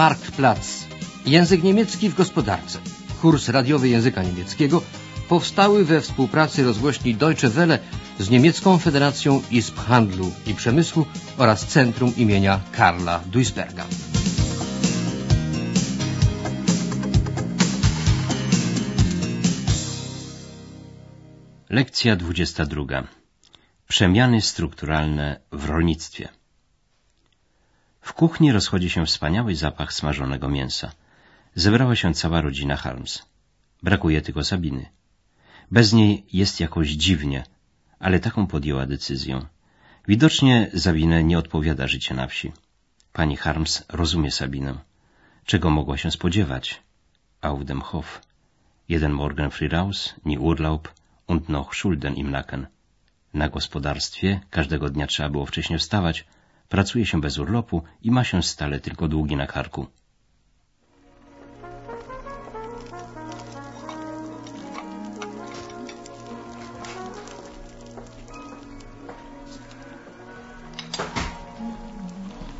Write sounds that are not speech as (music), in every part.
Marktplatz. Język niemiecki w gospodarce. Kurs radiowy języka niemieckiego powstały we współpracy rozgłośni Deutsche Welle z Niemiecką Federacją Izb Handlu i Przemysłu oraz Centrum imienia Karla Duisberga. Lekcja 22. Przemiany strukturalne w rolnictwie. W kuchni rozchodzi się wspaniały zapach smażonego mięsa. Zebrała się cała rodzina Harms. Brakuje tylko Sabiny. Bez niej jest jakoś dziwnie, ale taką podjęła decyzję. Widocznie za winę nie odpowiada życie na wsi. Pani Harms rozumie Sabinę. Czego mogła się spodziewać? Auf dem Hof. Jeden Morgen früh raus, nie Urlaub und noch Schulden im Nacken. Na gospodarstwie każdego dnia trzeba było wcześniej wstawać, pracuje się bez urlopu i ma się stale tylko długi na karku.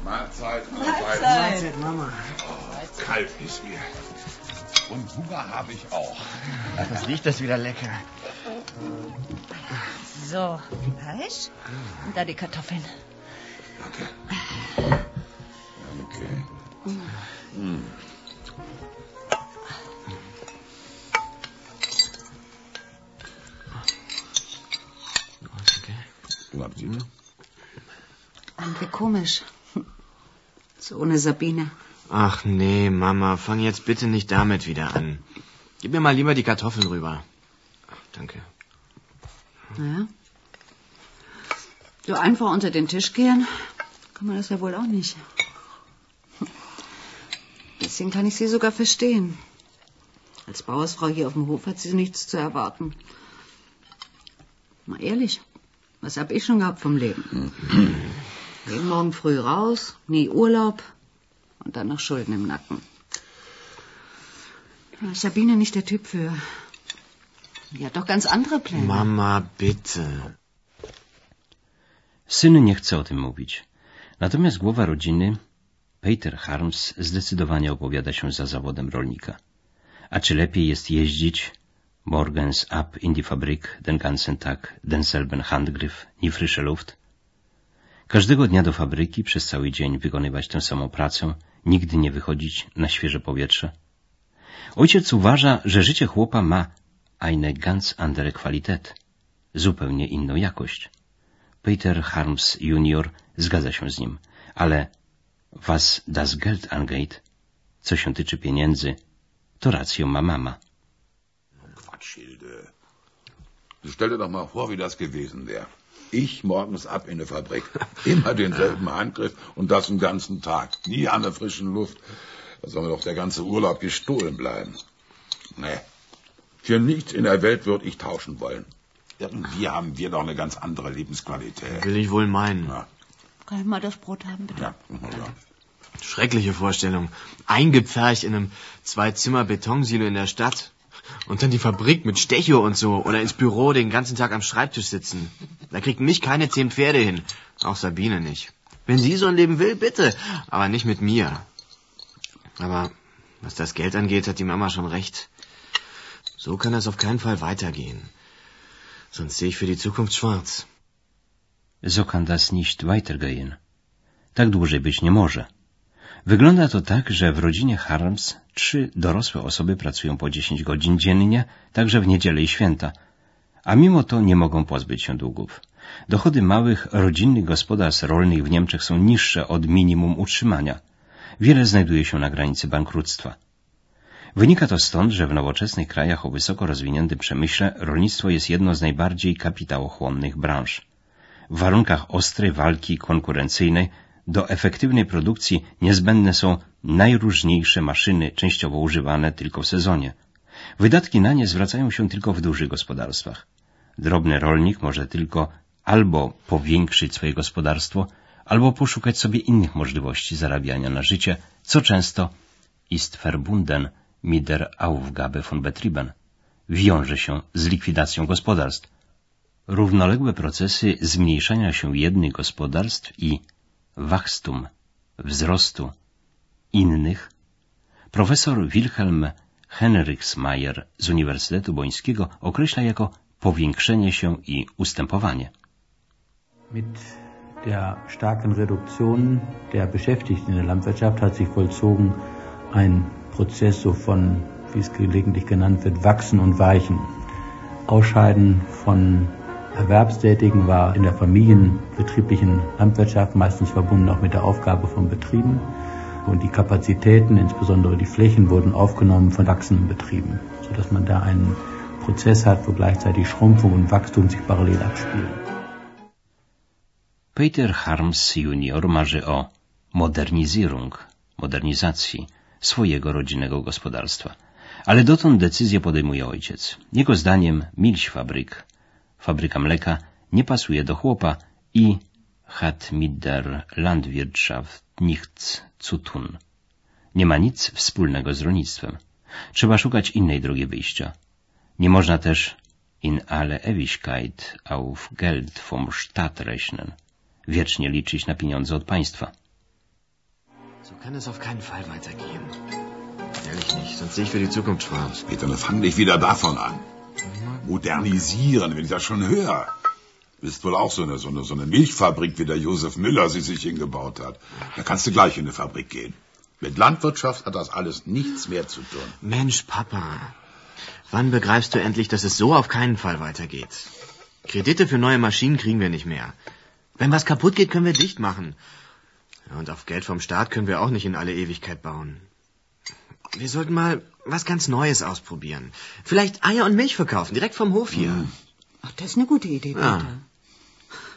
Mahlzeit, Mahlzeit. Mahlzeit. Mama. Oh, kalt ist mir. Und Hunger habe ich auch. Was riecht das wieder lecker? So, Fleisch und da die Kartoffeln. Danke. Danke. Hm. Okay. Guten Appetit. Wie komisch. (laughs) So ohne Sabine. Ach nee, Mama, fang jetzt bitte nicht damit wieder an. Gib mir mal lieber die Kartoffeln rüber. Ach, danke. Naja. So einfach unter den Tisch gehen, kann man das ja wohl auch nicht. Deswegen kann ich sie sogar verstehen. Als Bauersfrau hier auf dem Hof hat sie nichts zu erwarten. Mal ehrlich, was hab ich schon gehabt vom Leben? Jeden Morgen früh raus, nie Urlaub und dann noch Schulden im Nacken. Da ist Sabine nicht der Typ für. Die hat doch ganz andere Pläne. Mama, bitte. Syn nie chce o tym mówić. Natomiast głowa rodziny, Peter Harms, zdecydowanie opowiada się za zawodem rolnika. A czy lepiej jest jeździć morgens ab in die Fabrik, den ganzen Tag, denselben Handgriff, nie frische Luft? Każdego dnia do fabryki, przez cały dzień wykonywać tę samą pracę, nigdy nie wychodzić na świeże powietrze? Ojciec uważa, że życie chłopa ma eine ganz andere Qualität, zupełnie inną jakość. Peter Harms junior zgadza się z nim, ale was das Geld angeht, co się tyczy pieniędzy, to rację ma mama. Quatsch, Hilde. Stell dir doch mal vor, wie das gewesen wäre. Ich morgens ab in der Fabrik. Immer denselben Handgriff und das den ganzen Tag. Nie an der frischen Luft. Da soll mir doch der ganze Urlaub gestohlen bleiben. Nee. Für nichts in der Welt würde ich tauschen wollen. Irgendwie haben wir doch eine ganz andere Lebensqualität. Will ich wohl meinen. Ja, Kann ich mal das Brot haben, bitte? ja, ja. Schreckliche Vorstellung. Eingepfercht in einem Zwei-Zimmer-Betonsilo in der Stadt. Und dann die Fabrik mit Stecho und so. Oder ins Büro den ganzen Tag am Schreibtisch sitzen. Da kriegt mich keine zehn Pferde hin. Auch Sabine nicht. Wenn sie so ein Leben will, bitte. Aber nicht mit mir. Aber was das Geld angeht, hat die Mama schon recht. So kann das auf keinen Fall weitergehen. Sonst sehe ich für die Zukunft schwarz. So kann das nicht weitergehen. Tak dłużej być nie może. Wygląda to tak, że w rodzinie Harms trzy dorosłe osoby pracują po 10 godzin dziennie, także w niedzielę i święta, a mimo to nie mogą pozbyć się długów. Dochody małych, rodzinnych gospodarstw rolnych w Niemczech są niższe od minimum utrzymania. Wiele znajduje się na granicy bankructwa. Wynika to stąd, że w nowoczesnych krajach o wysoko rozwiniętym przemyśle rolnictwo jest jedną z najbardziej kapitałochłonnych branż. W warunkach ostrej walki konkurencyjnej do efektywnej produkcji niezbędne są najróżniejsze maszyny, częściowo używane tylko w sezonie. Wydatki na nie zwracają się tylko w dużych gospodarstwach. Drobny rolnik może tylko albo powiększyć swoje gospodarstwo, albo poszukać sobie innych możliwości zarabiania na życie, co często ist verbunden mit der Aufgabe von Betrieben wiąże się z likwidacją gospodarstw. Równoległe procesy zmniejszania się jednych gospodarstw i Wachstum, wzrostu, innych, profesor Wilhelm Henrichsmayer z Uniwersytetu Bońskiego określa jako powiększenie się i ustępowanie. Mit der starken Reduktion der Beschäftigten in der Landwirtschaft hat sich vollzogen ein Prozess so von, wie es gelegentlich genannt wird, Wachsen und Weichen. Ausscheiden von Erwerbstätigen war in der familienbetrieblichen Landwirtschaft meistens verbunden auch mit der Aufgabe von Betrieben. Und die Kapazitäten, insbesondere die Flächen, wurden aufgenommen von wachsenden Betrieben, sodass man da einen Prozess hat, wo gleichzeitig Schrumpfung und Wachstum sich parallel abspielen. Peter Harms junior marzy o modernizierung, modernizacji swojego rodzinnego gospodarstwa. Ale dotąd decyzję podejmuje ojciec. Jego zdaniem Milchfabryk, fabryka mleka, nie pasuje do chłopa i hat mit der Landwirtschaft nichts zu tun. Nie ma nic wspólnego z rolnictwem. Trzeba szukać innej drogi wyjścia. Nie można też in alle Ewigkeit auf Geld vom Staat rechnen. Wiecznie liczyć na pieniądze od państwa. So kann es auf keinen Fall weitergehen. Ehrlich nicht, sonst sehe ich für die Zukunft schwarz. Peter, dann fang nicht wieder davon an. Modernisieren, wenn ich das schon höre. Ist wohl auch so eine, so eine, so eine Milchfabrik, wie der Josef Müller sie sich hingebaut hat. Da kannst du gleich in eine Fabrik gehen. Mit Landwirtschaft hat das alles nichts mehr zu tun. Mensch, Papa. Wann begreifst du endlich, dass es so auf keinen Fall weitergeht? Kredite für neue Maschinen kriegen wir nicht mehr. Wenn was kaputt geht, können wir dicht machen. Ja, und auf Geld vom Staat können wir auch nicht in alle Ewigkeit bauen. Wir sollten mal was ganz Neues ausprobieren. Vielleicht Eier und Milch verkaufen, direkt vom Hof hier. Ach, das ist eine gute Idee, Ja. Peter.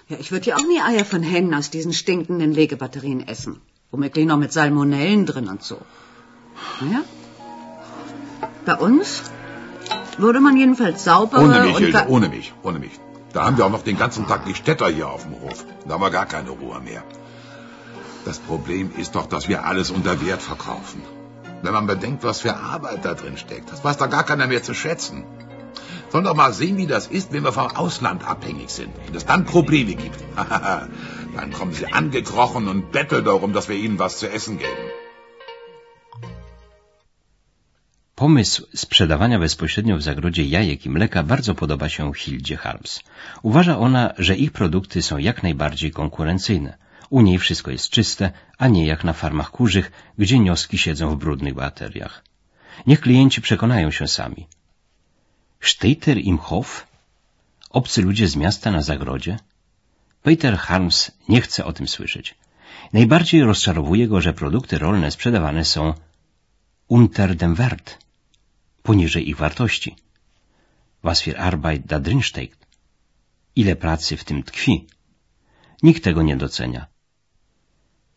Ja, ich würde ja auch nie Eier von Hennen aus diesen stinkenden Legebatterien essen. Womöglich noch mit Salmonellen drin und so. Naja. Bei uns würde man jedenfalls saubere Ohne mich, und... Hilde, ohne mich, ohne mich. Da haben wir auch noch den ganzen Tag die Städter hier auf dem Hof. Da haben wir gar keine Ruhe mehr. Das Problem ist doch, dass wir alles unter Wert verkaufen. Wenn man bedenkt, was für Arbeit da drin steckt, das weiß da gar keiner mehr zu schätzen. Sollen doch mal sehen, wie das ist, wenn wir vom Ausland abhängig sind. Wenn es dann Probleme gibt. (laughs) dann kommen sie angekrochen und betteln darum, dass wir ihnen was zu essen geben. Pomysł sprzedawania bezpośrednio w zagrodzie jajek i mleka bardzo podoba się Hildzie Harms. Uważa ona, że ich produkty są jak najbardziej konkurencyjne. U niej wszystko jest czyste, a nie jak na farmach kurzych, gdzie nioski siedzą w brudnych bateriach. Niech klienci przekonają się sami. Steiter im Hof? Obcy ludzie z miasta na zagrodzie? Peter Harms nie chce o tym słyszeć. Najbardziej rozczarowuje go, że produkty rolne sprzedawane są unter dem Wert, poniżej ich wartości. Was für Arbeit da drin steckt. Ile pracy w tym tkwi. Nikt tego nie docenia.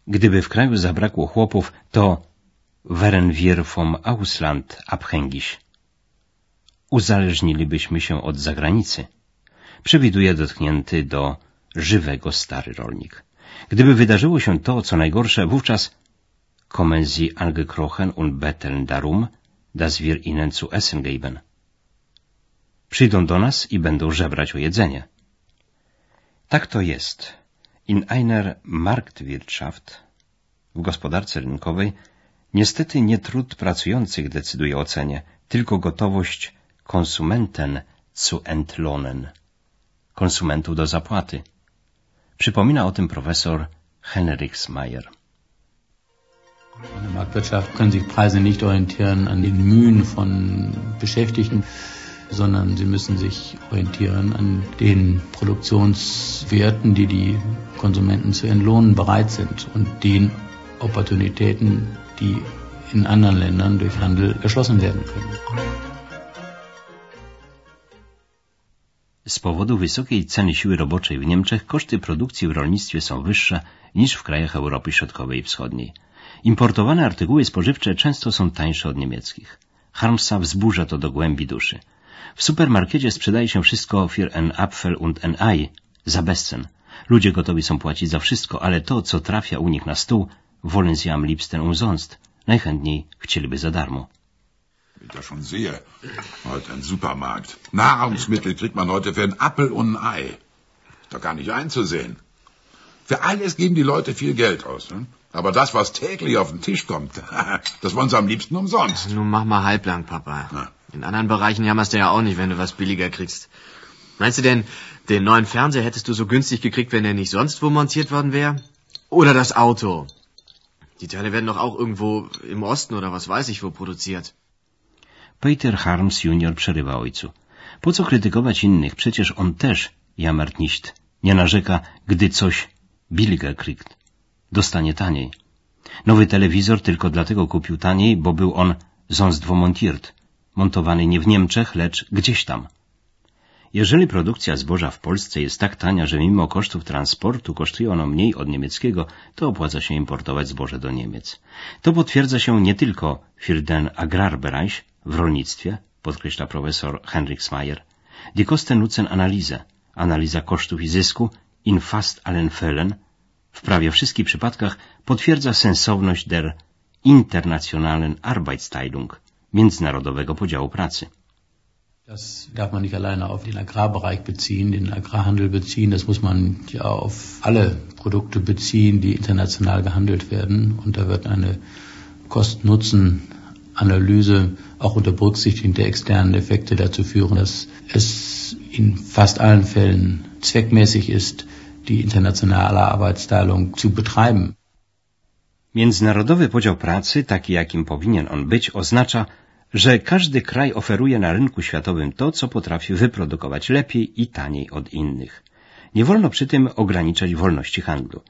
Gdyby w kraju zabrakło chłopów, to wären wir vom Ausland abhängig. Uzależnilibyśmy się od zagranicy. Przewiduje dotknięty do żywego stary rolnik. Gdyby wydarzyło się to, co najgorsze, wówczas kommen sie angekrochen und betteln darum, dass wir ihnen zu essen geben. Przyjdą do nas i będą żebrać o jedzenie. Tak to jest. In einer Marktwirtschaft, w gospodarce rynkowej, niestety nie trud pracujących decyduje o cenie, tylko gotowość konsumenten zu entlohnen, konsumentów do zapłaty. Przypomina o tym profesor Henriks Mayer. In der Marktwirtschaft können sich Preise nicht orientieren an den Mühen von Beschäftigten, sondern sie müssen sich orientieren an den Produktionswerten, die die Konsumenten zu entlohnen bereit sind und den Opportunitäten, die in anderen Ländern durch Handel erschlossen werden können. Z powodu wysokiej ceny siły roboczej w Niemczech koszty produkcji w rolnictwie są wyższe niż w krajach Europy Środkowej i Wschodniej. Importowane artykuły spożywcze często są tańsze od niemieckich. Harmsa wzburza to do głębi duszy. W supermarkecie sprzedaje się wszystko für ein Apfel und ein Ei za bezcen. Ludzie gotowi są płacić za wszystko, ale to, co trafia u nich na stół, wollen sie am liebsten umsonst. Najchętniej chcieliby za darmo. Wie ich das schon sehe. Heute ein Supermarkt. Nahrungsmittel kriegt man heute für einen Appel und ein Ei. Ist doch gar nicht einzusehen. Für alles geben die Leute viel Geld aus. Ne? Aber das, was täglich auf den Tisch kommt, (laughs) das wollen sie am liebsten umsonst. Nun mach mal halblang, Papa. Na. In anderen Bereichen jammerst du ja auch nicht, wenn du was billiger kriegst. Meinst du denn, den neuen Fernseher hättest du so günstig gekriegt, wenn er nicht sonst wo montiert worden wäre? Oder das Auto? Die Teile werden doch auch irgendwo im Osten oder was weiß ich wo produziert. Peter Harms junior przerywa ojcu. Po co krytykować innych? Przecież on też, jammert nicht, nie narzeka, gdy coś billiger kriegt. Dostanie taniej. Nowy telewizor tylko dlatego kupił taniej, bo był on sonst wo montiert, montowany nie w Niemczech, lecz gdzieś tam. Jeżeli produkcja zboża w Polsce jest tak tania, że mimo kosztów transportu kosztuje ono mniej od niemieckiego, to opłaca się importować zboże do Niemiec. To potwierdza się nie tylko für den Agrarbereich w rolnictwie, podkreśla profesor Henrik Smayer, die Kosten-Nutzen-Analyse, analiza kosztów i zysku in fast allen Fällen, w prawie wszystkich przypadkach potwierdza sensowność der internationalen Arbeitsteilung, międzynarodowego podziału pracy. Das darf man nicht alleine auf den Agrarbereich beziehen, den Agrarhandel beziehen. Das muss man ja auf alle Produkte beziehen, die international gehandelt werden. Und da wird eine Kosten-Nutzen-Analyse auch unter Berücksichtigung der externen Effekte dazu führen, dass es in fast allen Fällen zweckmäßig ist, die internationale Arbeitsteilung zu betreiben. Międzynarodowy podział pracy, taki jakim powinien on być, oznacza, że każdy kraj oferuje na rynku światowym to, co potrafi wyprodukować lepiej i taniej od innych. Nie wolno przy tym ograniczać wolności handlu.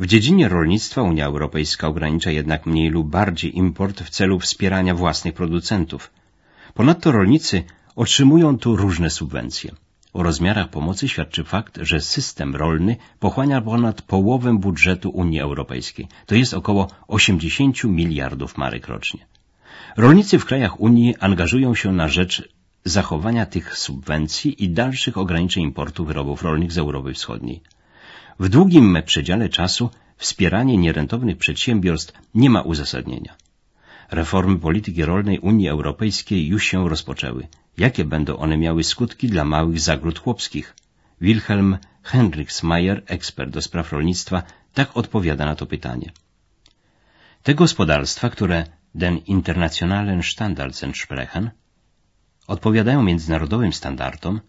W dziedzinie rolnictwa Unia Europejska ogranicza jednak mniej lub bardziej import w celu wspierania własnych producentów. Ponadto rolnicy otrzymują tu różne subwencje. O rozmiarach pomocy świadczy fakt, że system rolny pochłania ponad połowę budżetu Unii Europejskiej, to jest około 80 miliardów marek rocznie. Rolnicy w krajach Unii angażują się na rzecz zachowania tych subwencji i dalszych ograniczeń importu wyrobów rolnych z Europy Wschodniej. W długim przedziale czasu wspieranie nierentownych przedsiębiorstw nie ma uzasadnienia. Reformy polityki rolnej Unii Europejskiej już się rozpoczęły. Jakie będą one miały skutki dla małych zagród chłopskich? Wilhelm Henriksmayer, ekspert do spraw rolnictwa, tak odpowiada na to pytanie. Te gospodarstwa, które den internationalen Standards entsprechen, odpowiadają międzynarodowym standardom,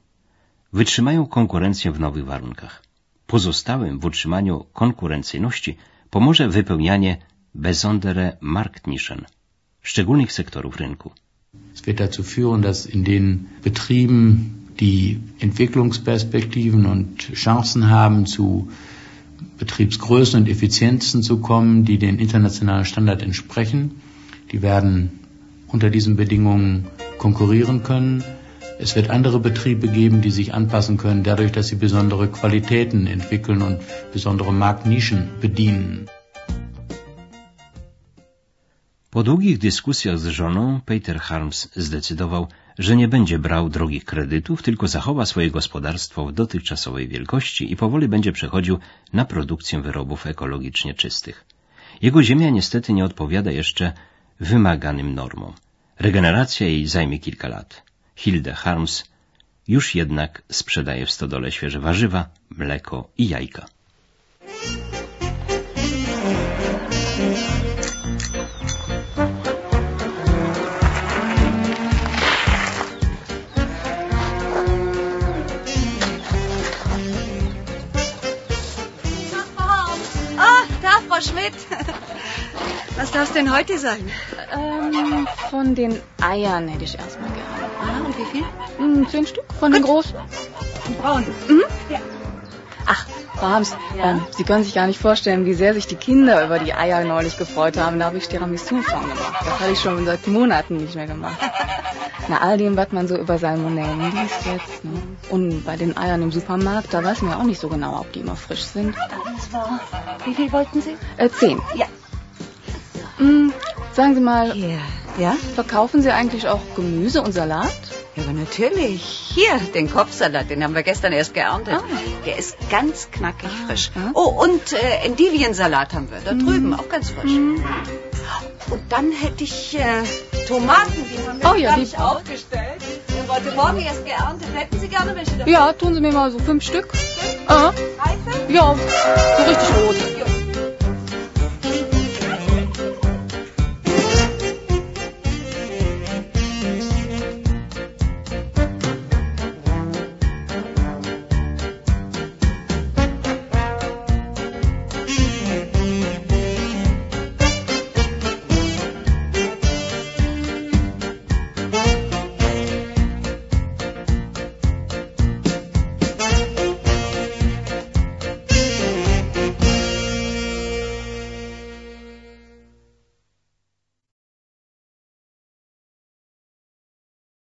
wytrzymają konkurencję w nowych warunkach. Pozostałym w utrzymaniu konkurencyjności pomoże wypełnianie besondere Marktnischen, szczególnych sektorów rynku. Es wird dazu führen, dass in den Betrieben, die Entwicklungsperspektiven und Chancen haben, zu Betriebsgrößen und Effizienzen zu kommen, die den internationalen Standard entsprechen, die werden unter diesen Bedingungen konkurrieren können. Es wird andere Betriebe geben, die sich anpassen können, dadurch, dass sie besondere Qualitäten entwickeln und besondere Marktnischen bedienen. Po długich dyskusjach z żoną Peter Harms zdecydował, że nie będzie brał drogich kredytów, tylko zachowa swoje gospodarstwo w dotychczasowej wielkości i powoli będzie przechodził na produkcję wyrobów ekologicznie czystych. Jego ziemia niestety nie odpowiada jeszcze wymaganym normom. Regeneracja jej zajmie kilka lat. Hilde Harms już jednak sprzedaje w stodole świeże warzywa, mleko i jajka. Frau Schmidt. Was darf es denn heute sein? Ähm, von den Eiern hätte ich erstmal gerne. Ah, und wie viel? Hm, zehn Stück von den großen. Braun. Ach, Frau Harms, ähm, Sie können sich gar nicht vorstellen, wie sehr sich die Kinder über die Eier neulich gefreut haben. Da habe ich Tiramisu von gemacht. Das habe ich schon seit Monaten nicht mehr gemacht. Na, all dem, was man so über Salmonellen liest jetzt. Ne? Und bei den Eiern im Supermarkt, da weiß man ja auch nicht so genau, ob die immer frisch sind. Das war. Wie viel wollten Sie? Äh, zehn. Ja. Hm, sagen Sie mal, Hier. Ja? verkaufen Sie eigentlich auch Gemüse und Salat? Ja, aber natürlich. Hier, den Kopfsalat, den haben wir gestern erst geerntet. Ah. Der ist ganz knackig frisch. ah. Oh, und äh, Endiviensalat haben wir. Da drüben, auch ganz frisch. Und dann hätte ich äh, Tomaten, die haben wir Oh ja, gar nicht aufgestellt. Die heute Morgen erst geerntet. Hätten Sie gerne welche davon? Ja, tun Sie mir mal so fünf Stück. Ah, Reife? ja, so richtig rote.